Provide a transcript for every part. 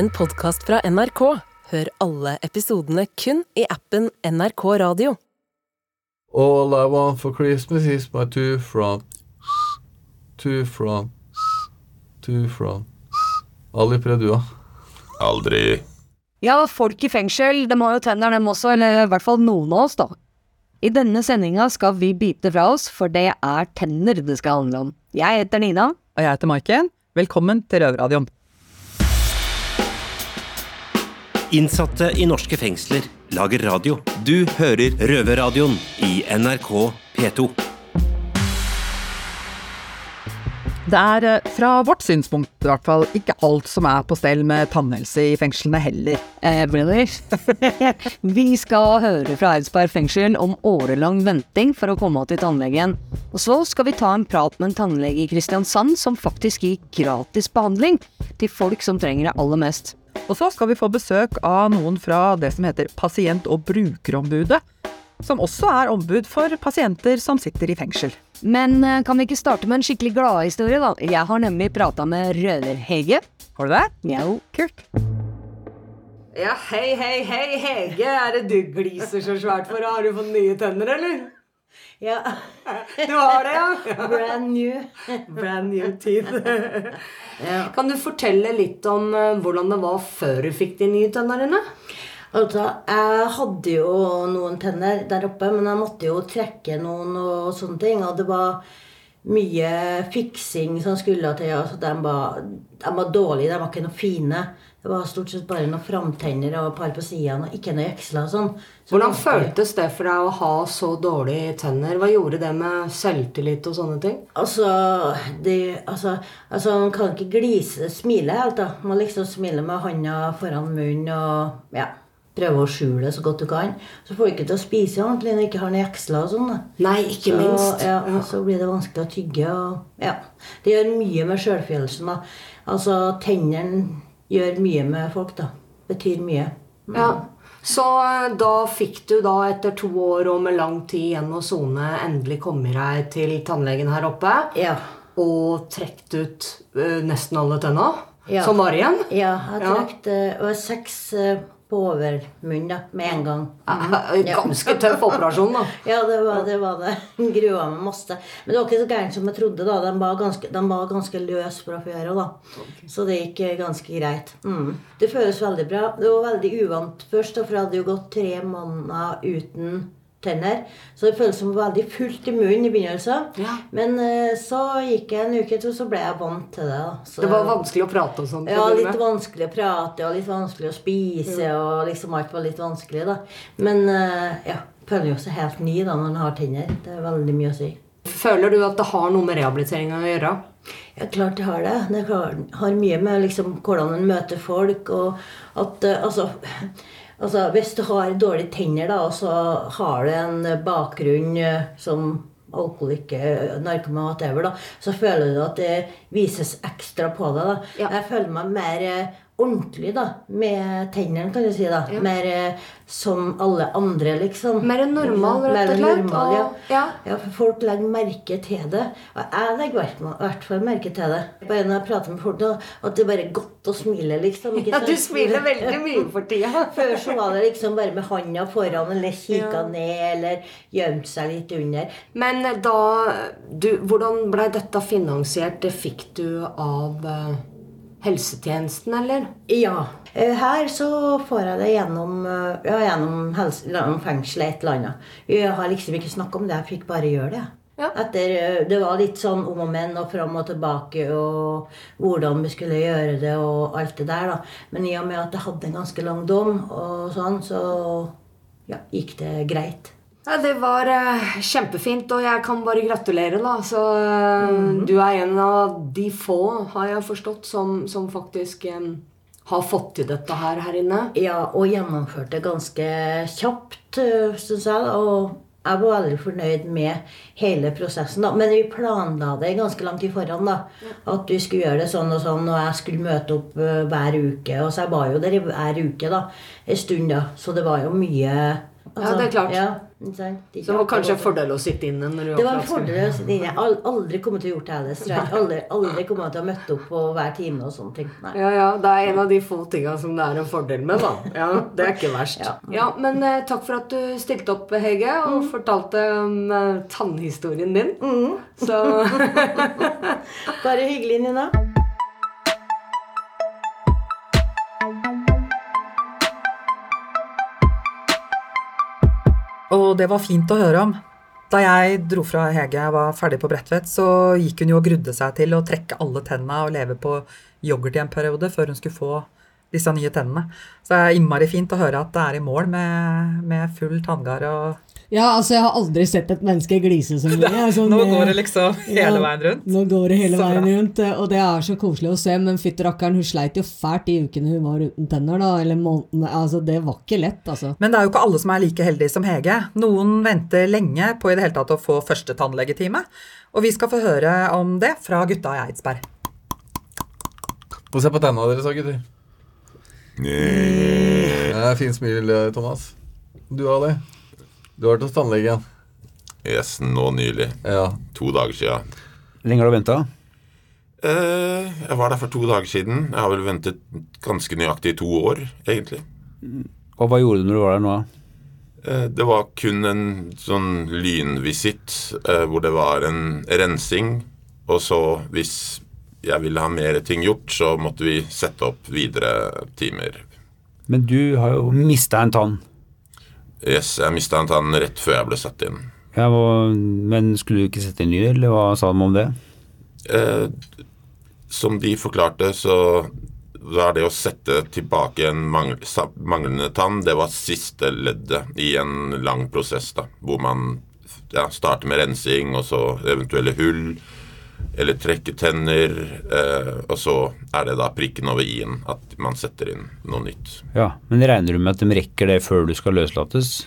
en podkast fra NRK. Hør alle episodene kun i appen NRK Radio. All I want for Christmas is my two front. Two front. Two front. Ali Predua. Aldri. Ja, folk i fengsel, de har jo tenner dem også, eller i hvert fall noen av oss, da. I denne sendinga skal vi bite fra oss, for det er tenner det skal handle om. Jeg heter Nina. Og jeg heter Maiken. Velkommen til Røverradioen. Innsatte i norske fengsler lager radio. Du hører Røverradioen i NRK P2. Det er eh, fra vårt synspunkt i hvert fall ikke alt som er på stell med tannhelse i fengslene heller. Eh, really? vi skal høre fra Eidsberg fengsel om årelang venting for å komme til tannlegen. Og så skal vi ta en prat med en tannlege i Kristiansand som faktisk gir gratis behandling til folk som trenger det aller mest. Og så skal vi få besøk av noen fra det som heter Pasient- og brukerombudet, som også er ombud for pasienter som sitter i fengsel. Men eh, kan vi ikke starte med en skikkelig gladhistorie, da? Jeg har nemlig prata med Røver-Hege. Har du det? Jo. Kult. Ja, hei, hei, hei, Hege. Er det du gliser så svært for? Har du fått nye tenner, eller? Ja. Du har det, ja? Brand new. Brand new teeth. Kan du fortelle litt om eh, hvordan det var før du fikk de nye tennene dine? Altså, jeg hadde jo noen tenner der oppe, men jeg måtte jo trekke noen og sånne ting. Og det var mye fiksing som skulle til. Altså, de, var, de var dårlige, de var ikke noe fine. Det var stort sett bare noen framtenner og et par på sidene, og ikke noe jeksler og sånn. Så Hvordan ganske- føltes det for deg å ha så dårlige tenner? Hva gjorde det med selvtillit og sånne ting? Altså, det, altså, altså Man kan ikke glise, smile helt, da. Man liksom smiler med hånda foran munnen og ja, prøve å skjule det så godt du kan. Så får du ikke til å spise ordentlig når du ikke har noen jeksler og sånn. Nei, ikke så, minst. Ja, så blir det vanskelig å tygge. Og, ja. Det gjør mye med sjølfølelsen. Altså, tennene gjør mye med folk, da. Betyr mye. Ja. Så eh, da fikk du da etter to år og med lang tid igjen å sone endelig komme deg til tannlegen her oppe Ja. og trukket ut ø, nesten alle tenna Ja. som var igjen? Ja, jeg trekte Det var seks eh, på overmunnen da, med en gang. Ja. Ganske tøff operasjon, da. Ja, det var det. Var det. Grua meg masse. Men det var ikke så gærent som jeg trodde. da. De var ganske, de var ganske løs fra før da. Så det gikk eh, ganske greit. Mm. Det føles veldig bra. Det var veldig uvant først, da, for jeg hadde jo gått tre måneder uten tenner. Så det føles som veldig fullt i munnen i begynnelsen. Ja. Men uh, så gikk jeg en uke til, så ble jeg vant til det. Så, Det var vanskelig å prate og sånn. ja, litt vanskelig å prate og litt vanskelig å spise. Og liksom alt var litt vanskelig, da. Men uh, ja, føler jo seg helt ny da når en har tenner. Det er veldig mye å si. Føler du at det har noe med rehabiliteringa å gjøre? Ja, klart det har det. Det har, har mye med liksom, hvordan en møter folk og at uh, altså, altså Hvis du har dårlige tenner, da, og så har du en bakgrunn eh, som alkoholiker, narkoman, whatever, da, så føler du at det vises ekstra på deg. da. Ja. Jeg føler meg mer eh, ordentlig da, med tennene, kan du si. da. Mer eh, som alle andre, liksom. Mer normal, rett og slett, Normal, ja. og- ja. Ja, for folk legger merke til det. Og jeg legger i hvert- fall merke til det. Bare når jeg prater med folk, at det er bare godt å smile, liksom. ikke Ja, du smiler veldig mye for tida. Før så var det liksom bare med handa foran, eller kikka ned, eller gjemt seg litt under. Men da du, Hvordan ble dette finansiert? Det fikk du av eh, helsetjenesten, eller? Ja. Eh, Her så får jeg det gjennom, eh, ja, gjennom, helse, gjennom fengselet et eller annet. Jeg har liksom ikke snakka om det, jeg fikk bare gjøre det. Ja. Etter, eh, det var litt sånn om og men og fram og tilbake og hvordan vi skulle gjøre det og alt det der. da. Men i og med at jeg hadde en ganske lang dom, og sånn, så ja, gikk det greit. Ja, Det var eh, kjempefint, og jeg kan bare gratulere. da. Så eh, Du er en av de få, har jeg forstått, som, som faktisk eh, har fått til dette her her inne. Ja, og gjennomførte ganske kjapt, syns jeg. Og jeg var veldig fornøyd med hele prosessen. da, Men vi planla det ganske langt i forhånd. da, At vi skulle gjøre det sånn og sånn, og jeg skulle møte opp eh, hver uke. Og så jeg var jo der hver uke da, en stund. da, Så det var jo mye Ja, det er klart. Ja, er Så det var kanskje en fordel å sitte inne når du Det var en fordel å sitte inne. Jeg har aldri kommet til å gjort det ellers. Aldri, aldri kommet til å møtt opp på hver time og sånne ting. Nei. Ja, ja, det er en av de få tinga som det er en fordel med, da. Ja, Det er ikke verst. Ja. Ja, Men eh, takk for at du stilte opp, Hege, og fortalte om eh, tannhistorien din. Så Bare hyggelig, Nina. Og det var fint å høre om. Da jeg dro fra Hege og var ferdig på Bredtvet, så gikk hun jo og grudde seg til å trekke alle tenna og leve på yoghurt i en periode før hun skulle få disse nye tennene. Så det er innmari fint å høre at det er i mål med, med full tanngard og Ja, altså, jeg har aldri sett et menneske glise så mye. Altså, Nå går det liksom hele Ja, veien rundt. Nå går det hele Så veien bra. rundt, eh, og det er så koselig å se. Men fytti rakkeren, hun sleit jo fælt de ukene hun var uten tenner, da. Eller månedene. Altså, det var ikke lett, altså. Men det er jo ikke alle som er like heldige som Hege. Noen venter lenge på i det hele tatt å få første tannlegetime. Og vi skal få høre om det fra gutta i Eidsberg. Få se på tenna deres, da, gutter. Ja, Fint smil, eh, Thomas. Du, Ali? Du har vært hos tannlegen. Yes, nå nylig. Ja. To dager siden. Lenge har du venta? Eh, jeg var der for to dager siden. Jeg har vel ventet ganske nøyaktig to år, egentlig. Og hva gjorde du når du var der nå? Eh, det var kun en sånn lynvisitt eh, hvor det var en rensing. Og så, hvis jeg ville ha mer ting gjort, så måtte vi sette opp videre timer. Men du har jo mista en tann. Yes, jeg mista en tann rett før jeg ble satt inn. Ja, og, men skulle du ikke sette inn ny, eller hva sa de om det? Eh, som de forklarte, så var det å sette tilbake en mangl manglende tann, det var siste leddet i en lang prosess, da, hvor man ja, starter med rensing, og så eventuelle hull, eller trekke tenner, eh, og så er det da prikken over i-en, at man setter inn noe nytt. Ja, Men regner du med at de rekker det før du skal løslates?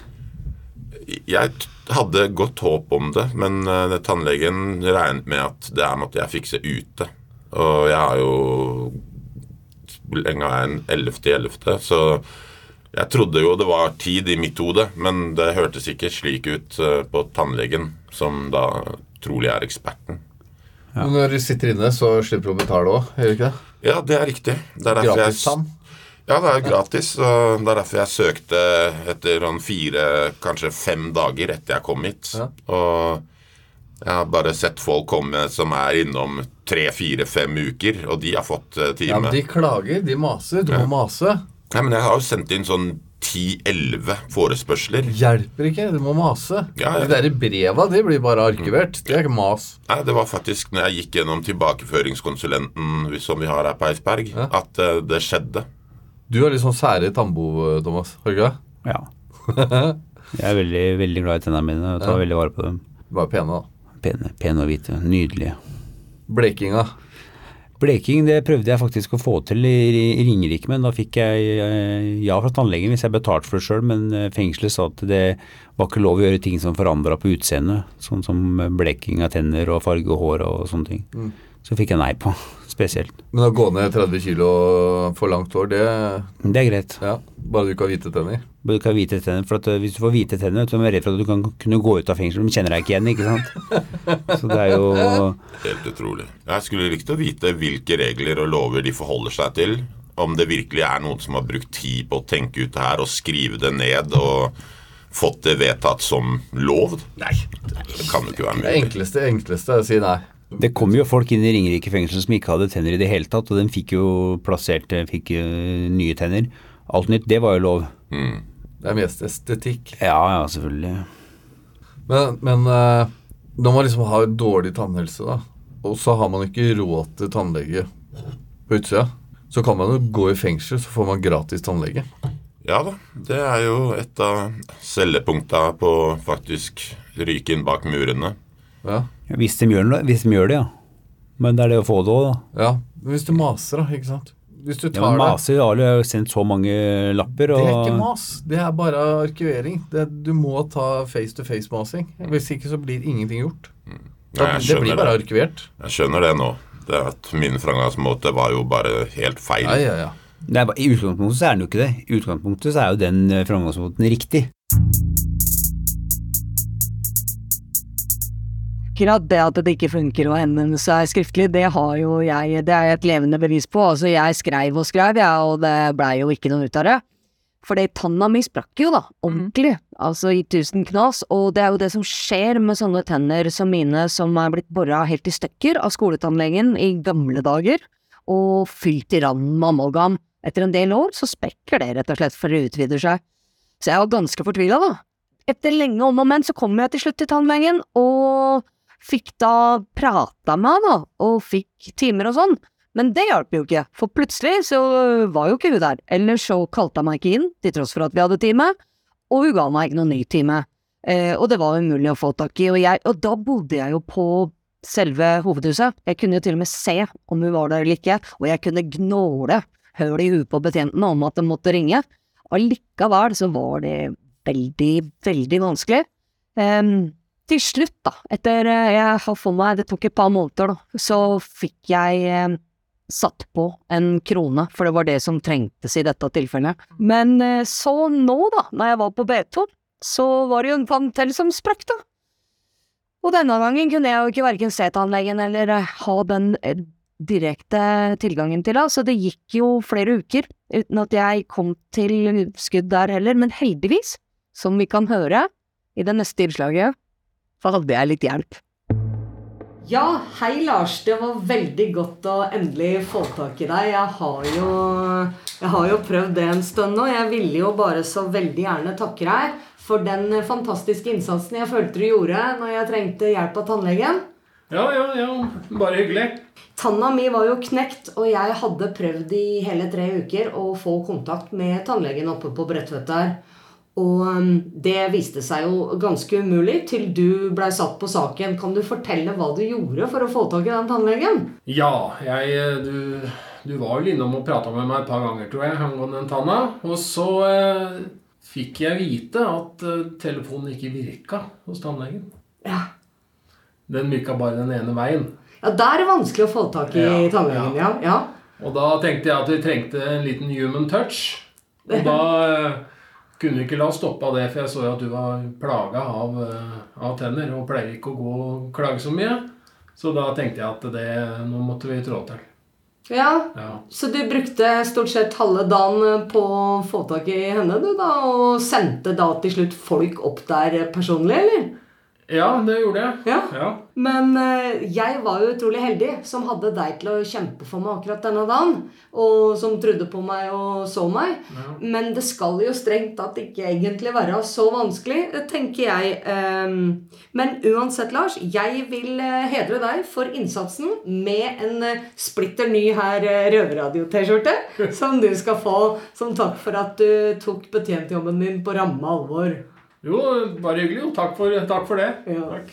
Jeg hadde godt håp om det, men eh, tannlegen regnet med at det er måtte jeg fikse ute. Og jeg har jo lenge er en 11.11., så jeg trodde jo det var tid i mitt hode, men det hørtes ikke slik ut eh, på tannlegen, som da trolig er eksperten. Men når du sitter inne, så slipper du å betale òg, gjør du ikke det? Ja, det er riktig. Det er Gratis jeg, tann? Ja, det er gratis. Og det er derfor jeg søkte etter sånn fire, kanskje fem dager etter jeg kom hit. Ja. Og jeg har bare sett folk komme som er innom tre, fire, fem uker, og de har fått time. Ja, men De klager, de maser. Du må mase. Nei, men jeg har jo sendt inn sånn 10-11 forespørsler. Hjelper ikke, du må mase. Ja, ja. De der breva de blir bare arkivert. Det er ikke mas. Nei, Det var faktisk når jeg gikk gjennom tilbakeføringskonsulenten som vi har her på Eidsberg, Ja. at uh, det skjedde. Du har litt sånn sære tambo, Thomas. Har du ikke det? Ja. Jeg er veldig, veldig glad i tennene mine og tar Ja. veldig vare på dem. Bare pene, da. Pene, pene og hvite. Nydelige. Blekinga. Bleking det prøvde jeg faktisk å få til i Ringerike, men da fikk jeg eh, ja fra tannlegen hvis jeg betalte for det sjøl, men eh, fengselet sa at det var ikke lov å gjøre ting som forandra på utseendet, sånn som bleking av tenner og farge og hår og sånne ting. Mm. Så fikk jeg nei på, spesielt. Men å gå ned 30 kilo for langt hår, det Det er greit. Ja, Bare du ikke har hvite tenner. Bare Du ikke har hvite tenner, for at eh, hvis du får hvite tenner, så er jeg redd for at du kan kunne gå ut av fengsel, de kjenner deg ikke igjen, ikke sant. Så det er jo Helt utrolig. Jeg skulle likt å vite hvilke regler og lover de forholder seg til. Om det virkelig er noen som har brukt tid på å tenke ut det her og skrive det ned og fått det vedtatt som lov. Nei, det kan jo ikke være Det enkleste, enkleste er å si nei. Det kom jo folk inn i Ringerike fengsel som ikke hadde tenner i det hele tatt, og de fikk jo plassert eh, fikk jo nye tenner. Alt nytt, det var jo lov. Mm. Det er mest estetikk. Ja, ja, selvfølgelig. Men, men eh, når man liksom har dårlig tannhelse, da, og så har man ikke råd til tannlege på utsida, så kan man jo gå i fengsel, så får man gratis tannlege. Ja da, det er jo et av cellepunkta på faktisk ryke inn bak murene. Ja. Ja, hvis, de gjør, det- hvis de gjør det, ja. Men det er det å få det òg, da. ja. Men hvis du maser, da, ikke sant. Hvis du Ja, tar det Maser Ali har jo sendt så mange lapper, Det er ikke mas. Det er bare arkivering. Det, du må ta face to face-masing. Hvis ikke så blir ingenting gjort. Nei, Da, Nei, det blir bare det. arkivert. Jeg skjønner det nå. Det at Min framgangsmåte var jo bare helt feil. Ja, ja, ja. Nei, I utgangspunktet så er den jo ikke det. I utgangspunktet så er jo den eh, framgangsmåten riktig. Akkurat det at det ikke funker å henvende seg skriftlig, det har jo jeg Det er et levende bevis på. Altså, jeg skreiv og skreiv, jeg, og det blei jo ikke noe ut av det. Fordi tanna mi sprakk jo, da. Ordentlig. Altså i tusen knas. Og det er jo det som skjer med sånne tenner som mine, som er blitt bora helt i stykker av skoletannlegen i gamle dager, og fylt i randen med amalgam. Etter en del år så sprekker det rett og slett, for det utvider seg. Så jeg var ganske fortvila, da. Etter lenge om og men så kom jeg til slutt til tannlegen, og fikk da prata med han, da, og fikk timer og sånn. Men det hjalp jo ikke, for plutselig så var jo ikke hun der. Ellers så kalte hun meg ikke inn, til tross for at vi hadde time, og hun ga meg ikke noen ny time. Eh, og det var umulig å få tak i, og, jeg, og da bodde jeg jo på selve hovedhuset. Jeg kunne jo til og med se om hun var der eller ikke, og jeg kunne gnåle høl i huet på betjentene om at de måtte ringe. Allikevel så var det veldig, veldig vanskelig. Um, til slutt, da, etter eh, jeg har fått meg, det tok et par måneder, da, så fikk jeg eh, satt på en krone, for det var det som trengtes i dette tilfellet. Men eh, så nå, da, når jeg var på B2, så var det jo en pann som sprakk, da. Og denne gangen kunne jeg jo ikke verken se tannlegen eller eh, ha den eh, direkte tilgangen til henne, så det gikk jo flere uker uten at jeg kom til skudd der heller, men heldigvis, som vi kan høre i det neste innslaget, så hadde jeg litt hjelp. Ja, hei Lars. Det var veldig godt å endelig få tak i deg. Jeg har jo, jeg har jo prøvd det en stund nå. Jeg ville jo bare så veldig gjerne takke deg for den fantastiske innsatsen jeg følte du gjorde når jeg trengte hjelp av tannlegen. Ja, ja, ja. Bare hyggelig. Tanna mi var jo knekt, og jeg hadde prøvd i hele tre uker å få kontakt med tannlegen oppe på Bredtvet der. Og um, det viste seg jo ganske umulig til du blei satt på saken. Kan du fortelle hva du gjorde for å få tak i den tannlegen? Ja, jeg Du, du var vel innom og prata med meg et par ganger, tror jeg, angående den tanna. Og så eh, fikk jeg vite at eh, telefonen ikke virka hos tannlegen. Ja. Den virka bare den ene veien. Ja, Der er det vanskelig å få tak i Ja, tannlegen, ja. ja. Og da tenkte jeg at vi trengte en liten human touch. Og da eh, kunne ikke la oss stoppe av det, for jeg så jo at du var plaga av, eh, av tenner og pleier ikke å gå og klage så mye. Så da tenkte jeg at det, nå måtte vi trå til. Ja, Ja. Så du brukte stort sett halve dagen på å få tak i henne, du da, og sendte da til slutt folk opp der personlig, eller? Ja, det gjorde jeg. Ja. Ja. Men eh, jeg var jo utrolig heldig som hadde deg til å kjempe for meg akkurat denne dagen. Og som trodde på meg og så meg. Men det skal jo strengt tatt ikke egentlig være så vanskelig, tenker jeg. Ehm, men uansett, Lars, jeg vil eh, hedre deg for innsatsen med en eh, splitter ny her Røverradio-T-skjorte. Som du skal få som takk for at du tok betjentjobben din på ramme alvor. Jo, bare hyggelig. Jo. Takk for, takk for det. Takk.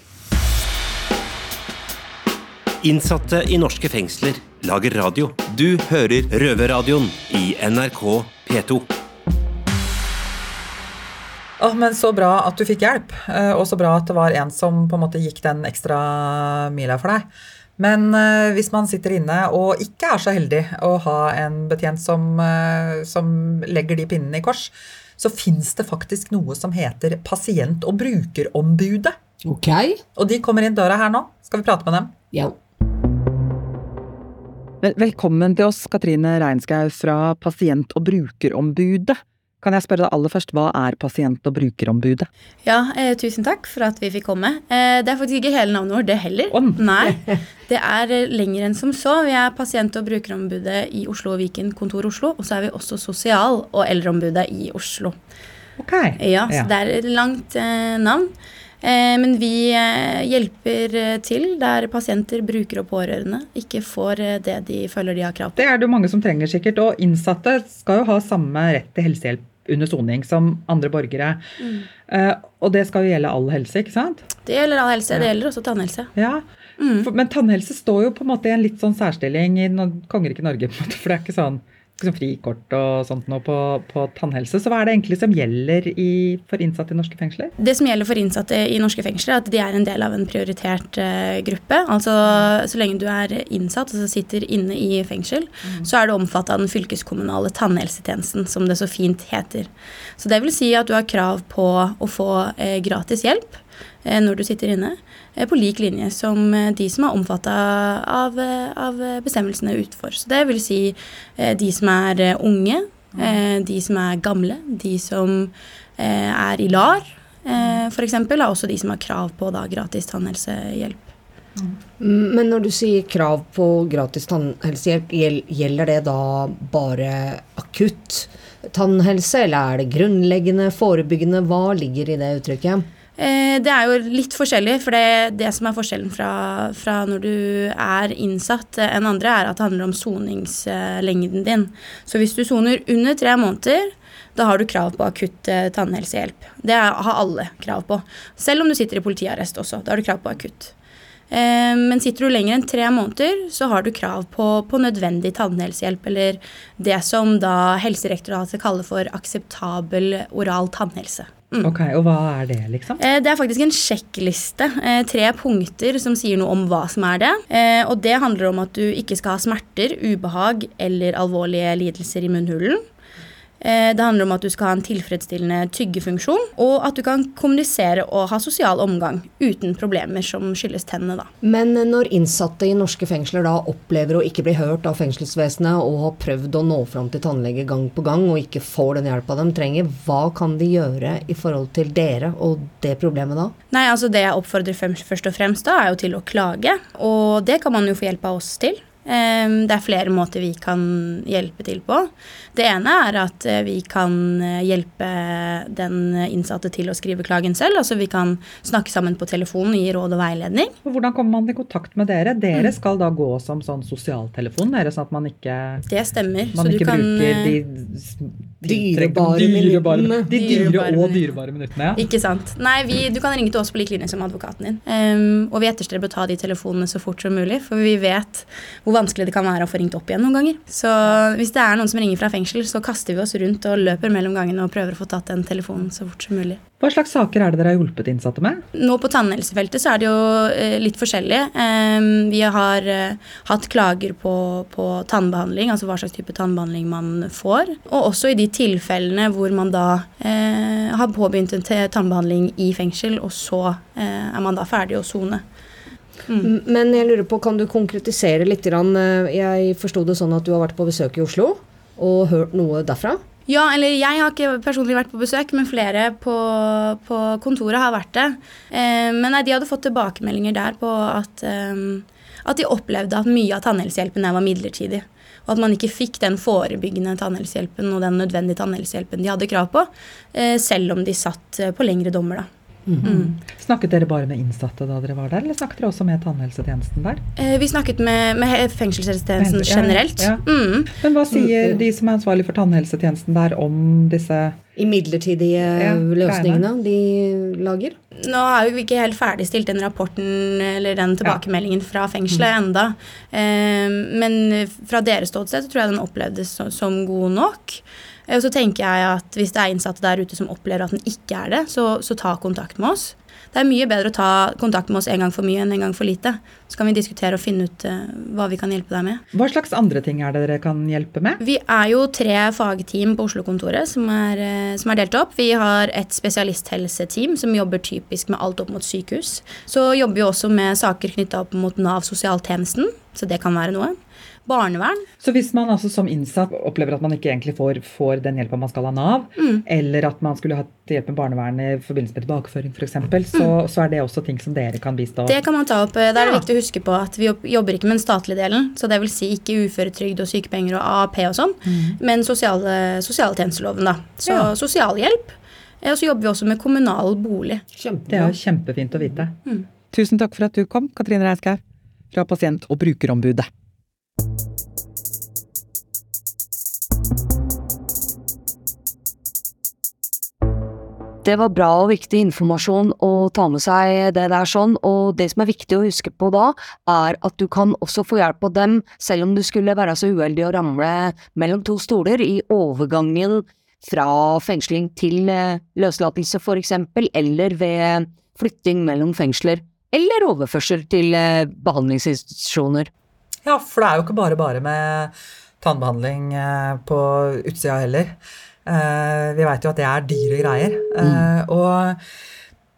Innsatte i norske fengsler lager radio. Du hører Røverradioen i NRK P2. Oh, men Så bra at du fikk hjelp, eh, og så bra at det var en som på en måte gikk den ekstra mila for deg. Men eh, hvis man sitter inne og ikke er så heldig å ha en betjent som, eh, som legger de pinnene i kors, så fins det faktisk noe som heter pasient- og brukerombudet. Ok. Og de kommer inn døra her nå. Skal vi prate med dem? Ja. Velkommen til oss, Katrine Reinskau fra Pasient- og brukerombudet. Kan jeg spørre deg aller først, hva er Pasient- og brukerombudet? Ja, eh, tusen takk for at vi fikk komme. Eh, det er faktisk ikke hele navnet vårt, det heller. Nei, Det er eh, lenger enn som så. Vi er pasient- og brukerombudet i Oslo og Viken kontor Oslo. Og så er vi også sosial- og eldreombudet i Oslo. Ok. Ja, så Ja. det er et langt eh, navn. Eh, men vi eh, hjelper til der pasienter, brukere og pårørende ikke får det de føler de har krav på. Det er det jo mange som trenger sikkert, og innsatte skal jo ha samme rett til helsehjelp under soning som andre borgere. Mm. Uh, og det skal jo gjelde all helse, ikke sant? Det gjelder all helse. Det gjelder også tannhelse. Ja. For, men tannhelse står jo på en måte i en litt sånn særstilling i no- kongeriket Norge, på en måte, for det er ikke sånn sånn frikort og sånt nå på, på tannhelse. Så hva er det egentlig som gjelder i, for innsatte i norske fengsler? Det som gjelder for innsatte i norske fengsler, er at de er en del av en prioritert uh, gruppe. Altså Så lenge du er innsatt, altså sitter inne i fengsel, så er du omfattet av den fylkeskommunale tannhelsetjenesten, som det så fint heter. Så det vil si at du har krav på å få uh, gratis hjelp. Eh, når du sitter inne, eh, på lik linje som eh, de som er omfatta av, av bestemmelsene utenfor. Så det vil si de som er unge, eh, de som er gamle, de som eh, er i LAR, eh, f.eks., er også de som har krav på da, gratis tannhelsehjelp. Men når du sier krav på gratis tannhelsehjelp, gjelder det da bare akutt tannhelse, eller er det grunnleggende, forebyggende? Hva ligger i det uttrykket? Eh, Det er jo litt forskjellig, for det, det som er forskjellen fra, fra når du er innsatt eh, enn andre, er at det handler om soningslengden din. Så hvis du soner under tre måneder, da har du krav på akutt eh, tannhelsehjelp. Det har alle krav på. Selv om du sitter i politiarrest også. Da har du krav på akutt. Eh, Men sitter du lenger enn tre måneder, så har du krav på, på nødvendig tannhelsehjelp, eller det som da Helsedirektoratet kaller for akseptabel oral tannhelse. Mm. Ok, Og hva er det, liksom? Eh, Det er faktisk en sjekkliste. eh, Tre punkter som sier noe om hva som er det. Og det handler om at du ikke skal ha smerter, ubehag eller alvorlige lidelser i munnhulen. Eh, Det handler om at du skal ha en tilfredsstillende tyggefunksjon, og at du kan kommunisere og ha sosial omgang uten problemer som skyldes tennene. da. Men når innsatte i norske fengsler da opplever å ikke bli hørt av fengselsvesenet og har prøvd å nå fram til tannlege gang på gang og ikke får den hjelpa de trenger, hva kan de gjøre i forhold til dere og det problemet da? Nei, altså Det jeg oppfordrer først og fremst da, er jo til å klage, og det kan man jo få hjelp av oss til. Ehm, Det er flere måter vi kan hjelpe til på. Det ene er at eh, vi kan eh, hjelpe den innsatte til å skrive klagen selv. Altså vi kan snakke sammen på telefonen, gi råd og veiledning. Hvordan kommer man i kontakt med dere? Dere Mm. skal da gå som sånn sosialtelefon, dere, sånn at man ikke Det stemmer. Man så du ikke kan, bruker eh, de Dyrebare dyrebare, minuttene. De dyre og dyrebare minuttene, ja. Ikke sant. Nei, vi, du kan ringe til oss på lik linje som advokaten din. Um, og vi etterstreber å ta de telefonene så fort som mulig, for vi vet hvor vanskelig det kan være å få ringt opp igjen noen ganger. Så hvis det er noen som ringer fra fengsel, så kaster vi oss rundt og løper mellom gangene og prøver å få tatt den telefonen så fort som mulig. Hva slags saker er det dere har hjulpet innsatte med? Nå på tannhelsefeltet så er det jo eh, litt forskjellig. Ehm, vi har eh, hatt klager på, på tannbehandling, altså hva slags type tannbehandling man får. Og også i de tilfellene hvor man da eh, har påbegynt en tannbehandling i fengsel, og så eh, er man da ferdig å sone. Mm. Men jeg lurer på, kan du konkretisere litt? eh, Jeg forsto det sånn at du har vært på besøk i Oslo og hørt noe derfra? Ja, eller jeg har ikke personlig vært på besøk, men flere på, på kontoret har vært det. Eh, men nei, de hadde fått tilbakemeldinger der på at, eh, at de opplevde at mye av tannhelsehjelpen der var midlertidig. Og at man ikke fikk den forebyggende tannhelsehjelpen og den nødvendige tannhelsehjelpen de hadde krav på, eh, selv om de satt eh, på lengre dommer. da. Mm. Snakket dere bare med innsatte da dere var der, eller snakket dere også med tannhelsetjenesten der? Eh, vi snakket med, med fengselshelsetjenesten Ja, generelt. ja. Mm. Men hva sier de som er ansvarlig for tannhelsetjenesten der om disse I midlertidige Ja, løsningene de lager? Nå har vi ikke helt ferdigstilt den rapporten eller den tilbakemeldingen fra fengselet enda. Eh, men fra deres ståsted så tror jeg den opplevdes som god nok. Eh, Og så tenker jeg at hvis det er innsatte der ute som opplever at den ikke er det, så, så ta kontakt med oss. Det er mye bedre å ta kontakt med oss en gang for mye enn en gang for lite. Så kan vi diskutere og finne ut eh, hva vi kan hjelpe deg med. Hva slags andre ting er det dere kan hjelpe med? Vi er jo tre fagteam på Oslo-kontoret som, er, eh, som er delt opp. Vi har et spesialisthelseteam som jobber typisk med alt opp mot sykehus. Så jobber vi også med saker knytta opp mot Nav sosialtjenesten, så det kan være noe. Barnevern. Så hvis man altså som innsatt opplever at man ikke egentlig får, får den hjelpa man skal ha Nav, Mm. eller at man skulle hatt hjelp med barnevernet i forbindelse med tilbakeføring f.eks., så, så er det også ting som dere kan bistå Det kan man ta opp. Da er det viktig å huske på at vi jobber ikke med den statlige delen. Så det vil si ikke uføretrygd og sykepenger og AAP og sånn, men sosiale, sosialtjenesteloven, da. Så Ja. sosialhjelp. Eh, Og så jobber vi også med kommunal bolig. Det er jo kjempefint å vite. Mm. Tusen takk for at du kom, Katrine Reiskau fra Pasient- og brukerombudet. Det var bra og viktig informasjon å ta med seg det der sånn, og det som er viktig å huske på da, er at du kan også få hjelp av dem selv om du skulle være så uheldig å ramle mellom to stoler i overgangen fra fengsling til eh, løslatelse for eksempel, eller ved flytting mellom fengsler, eller overførsel til eh, behandlingsinstitusjoner. Ja, for det er jo ikke bare bare med tannbehandling eh, på utsida heller. Eh, vi veit jo at det er dyre greier. Mm. og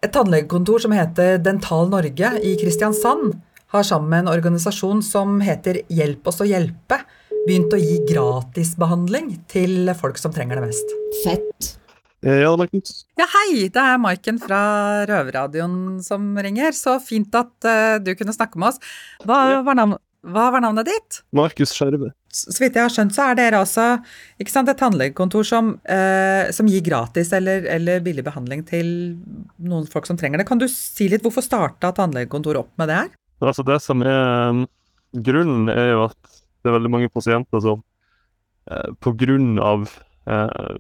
Et tannlegekontor som heter Dental Norge i Kristiansand, har sammen med en organisasjon som heter Hjelp oss å hjelpe, begynt å gi gratisbehandling til folk som trenger det mest. Fett. Ja, Markus. Ja, hei! Det er Maiken fra Røverradioen som ringer. Så fint at uh, du kunne snakke med oss. Hva var, navn hva var navnet ditt? Markus Skjerve. Så vidt jeg har skjønt, så er dere også ikke sant, et tannlegekontor som, eh, som gir gratis eller, eller billig behandling til noen folk som trenger det. Kan du si litt hvorfor starta tannlegekontoret opp med det her? Altså det som er um, grunnen, er jo at det er veldig mange pasienter som eh, av eh,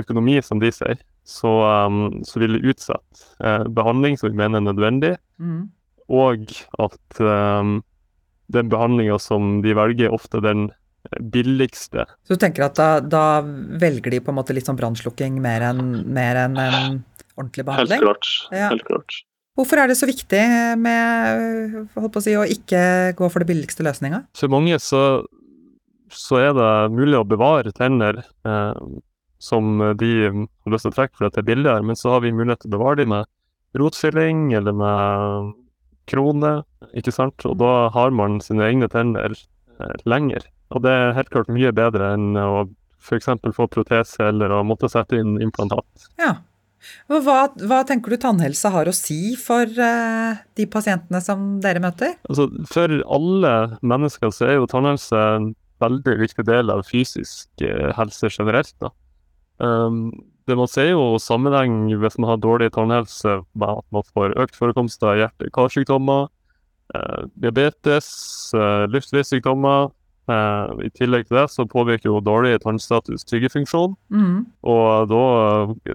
økonomi, som de ser, så, um, så vil utsette eh, behandling som vi mener er nødvendig, Mm. og at um, den behandlinga som de velger, ofte den billigste. Så du tenker at da, da velger de på en måte litt sånn brannslukking mer enn mer enn en ordentlig behandling? Helt klart. Ja. Helt klart. Hvorfor er det så viktig med holdt på å si, å ikke gå for det billigste løsninga? For mange så, så er det mulig å bevare tenner eh, som de har lyst til å trekke fordi det er billigere, men så har vi mulighet til å bevare dem med rotfylling eller med krone, ikke sant? Og da har man sine egne tenner eh, lenger. Og det er helt klart mye bedre enn å f.eks. få protese eller å måtte sette inn implantat. Ja. Hva, hva tenker du tannhelse har å si for uh, de pasientene som dere møter? Altså, for alle mennesker så er jo tannhelse en veldig viktig del av fysisk eh, helse generelt. Da. Um, det Man ser jo sammenheng hvis man har dårlig tannhelse med at man får økt forekomst av hjerte-karsykdommer, eh, diabetes, eh, luftveissykdommer. Eh, I tillegg til det så påvirker jo dårlig tannstatus tyggefunksjon. Mm. Og da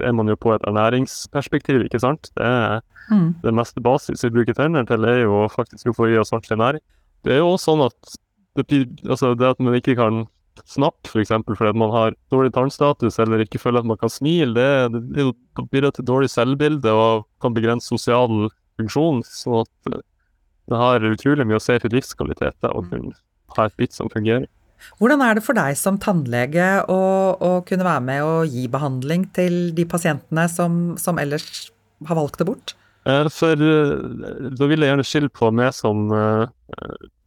er man jo på et ernæringsperspektiv, ikke sant. Det er Mm. det meste basis vi bruker tenner til, er jo faktisk å få i oss ordentlig næring. Det er jo også sånn at det, altså det at man ikke kan snappe, f.eks. fordi at man har dårlig tannstatus eller ikke føler at man kan smile, det, det, det bidrar til dårlig selvbilde og kan begrense sosial funksjon. Så det har utrolig mye å si for livskvalitet å kunne ha et bitt som fungerer. Hvordan er det for deg som tannlege å, å kunne være med og gi behandling til de pasientene som, som ellers har valgt det bort? Eh, For eh, da vil jeg gjerne skille på meg som eh,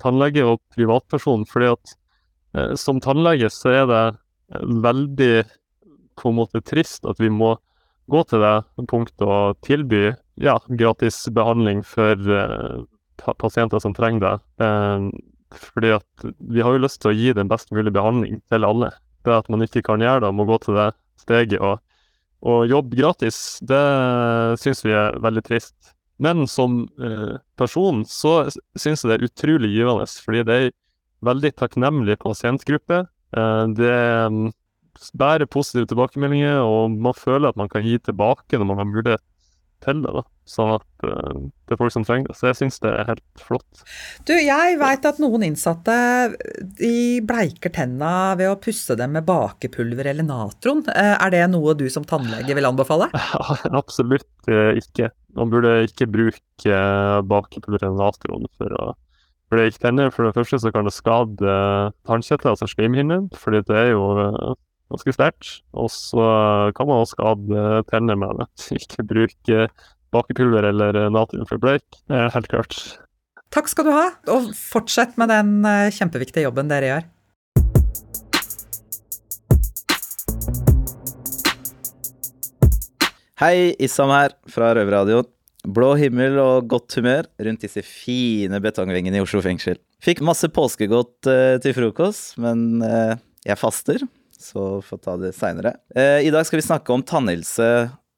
tannlege og privatperson, fordi at som tannlege så er det eh, veldig på en måte trist at vi må gå til det punktet og tilby ja, gratis behandling for uh, pasienter som trenger det. Uh, fordi at vi har jo lyst til å gi den best mulige behandling til alle. Det at man ikke kan gjøre det, må gå til det steget og og jobbe gratis, det syns vi er veldig trist. Men som uh, person så syns jeg det er utrolig givende, fordi det er veldig takknemlig pasientgruppe. Eh, det mm, bærer positive tilbakemeldinger, og man føler at man kan gi tilbake når man har mulighet til det. da. Sånn at eh, det er folk som trenger det. Så jeg syns det er helt flott. Du, jeg veit at noen innsatte de bleiker tenna ved å pusse dem med bakepulver eller natron. Eh, Er det noe du som tannlege vil anbefale? Absolutt ikke. Man burde ikke bruke bakepulver eller natron for å bleike tenner. For det første så kan det skade eh, tannkjøttet, altså slimhinnen, fordi det er jo eh, ganske sterkt. Og så kan man også skade eh, tenner med det. Ikke bruke bakepulver eller natrium for bleik. Det er helt klart. Takk skal du ha, og fortsett med den eh, kjempeviktige jobben dere gjør. Hei, Issam her fra Røverradioen. Blå himmel og godt humør rundt disse fine betongvengene i Oslo fengsel. Fikk masse påskegodt uh, til frokost, men uh, jeg faster, så får ta det seinere. Uh, I dag skal vi snakke om tannhelse,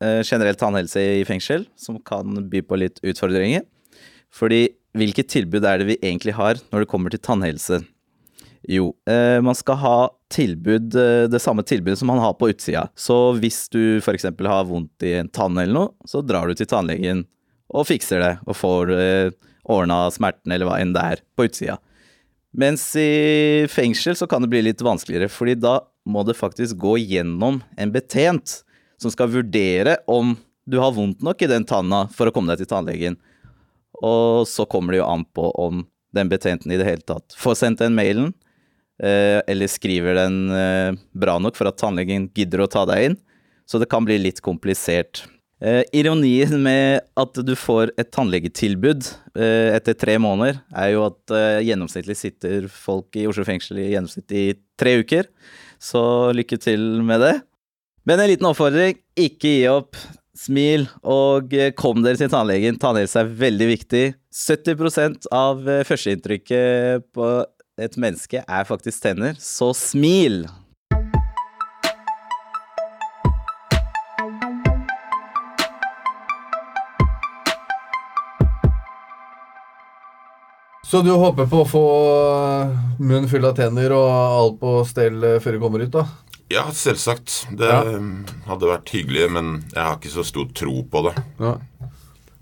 eh, generell tannhelse i fengsel, som kan by på litt utfordringer. Fordi hvilket tilbud er det vi egentlig har når det kommer til tannhelse? Jo, eh, man skal ha tilbud, eh, det samme tilbudet som man har på utsida. Så hvis du f.eks. har vondt i en tann eller noe, så drar du til tannlegen og fikser det, og får eh, ordna smerten eller hva enn det er på utsida. Mens i fengsel så kan det bli litt vanskeligere, fordi da må det faktisk gå gjennom en betjent som skal vurdere om du har vondt nok i den tanna for å komme deg til tannlegen. Og så kommer det jo an på om den betjenten i det hele tatt får sendt den mailen, eh, eller skriver den eh, bra nok for at tannlegen gidder å ta deg inn. Så det kan bli litt komplisert. Eh, ironien med at du får et tannlegetilbud eh, etter tre måneder, er jo at eh, gjennomsnittlig sitter folk i Oslo fengsel i gjennomsnitt i tre uker. Så lykke til med det. Men en liten oppfordring, ikke gi opp. Smil, og eh, kom dere til tannlegen. Tannhelse er veldig viktig. 70% av eh, førsteinntrykket på et menneske er faktisk tenner, så smil! Så du håper på å få munn full av tenner og alt på stell eh, før du kommer ut, da? Ja, selvsagt. Det Ja. um, hadde vært hyggelig, men jeg har ikke så stor tro på det. Ja.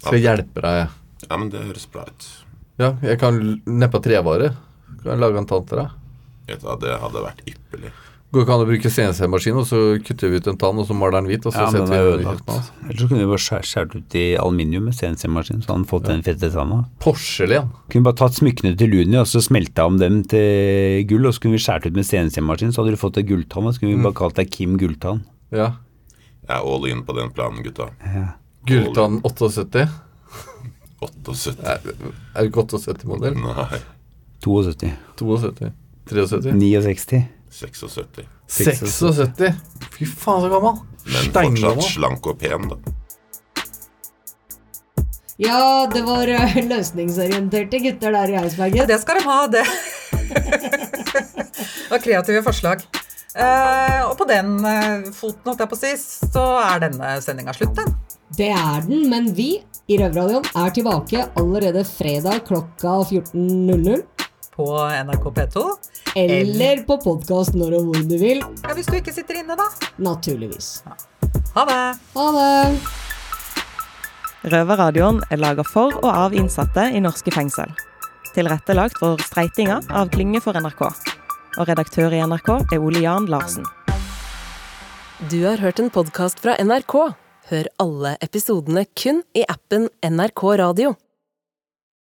Skal hjelpe deg, jeg. Ja, men det høres bra ut. Ja, jeg kan neppe trevare. Kan jeg lage en tann til deg? Ja, Det hadde vært ypperlig. Går ikke an å bruke CNC-maskin, og så kutter vi ut en tann, og så maler den hvit, og så Ja, setter den er vi den i ødelagt. kjeften? Ellers så kunne vi bare skjært skjær, ut i aluminium med CNC-maskin, så hadde han fått den fette tanna. Porselen. Kunne bare tatt smykkene til Luni og så smelta om dem til gull, og så kunne vi skåret ut med CNC-maskin, så hadde du fått ei gulltann, og så kunne vi bare kalt deg Kim Gulltann. Ja. Jeg er all in på den planen, gutta. Ja. Gulltann 78. 78. Er, er det ikke 78-modell? Nei. 72. 72. 73. 69. 76. 76. Fy faen, så gammel. Men fortsatt slank og pen, da. Ja, det var eh, løsningsorienterte gutter der i Eidsbergen. Det skal de ha, det. det var kreative forslag. Eh, og på den eh, foten, holdt jeg på å si, så er denne sendinga slutt, den. Det er den, men vi i Røverradioen er tilbake allerede fredag klokka 14.00. På NRK P2. Eller på podkast når og hvor du vil. Ja, Hvis du ikke sitter inne, da. Naturligvis. Ha det. Ha det. Røverradioen er laga for og av innsatte i norske fengsel. Tilrettelagt for streitinga av Klynge for NRK. Og redaktør i NRK er Ole Jan Larsen. Du har hørt en podkast fra NRK. Hør alle episodene kun i appen NRK Radio.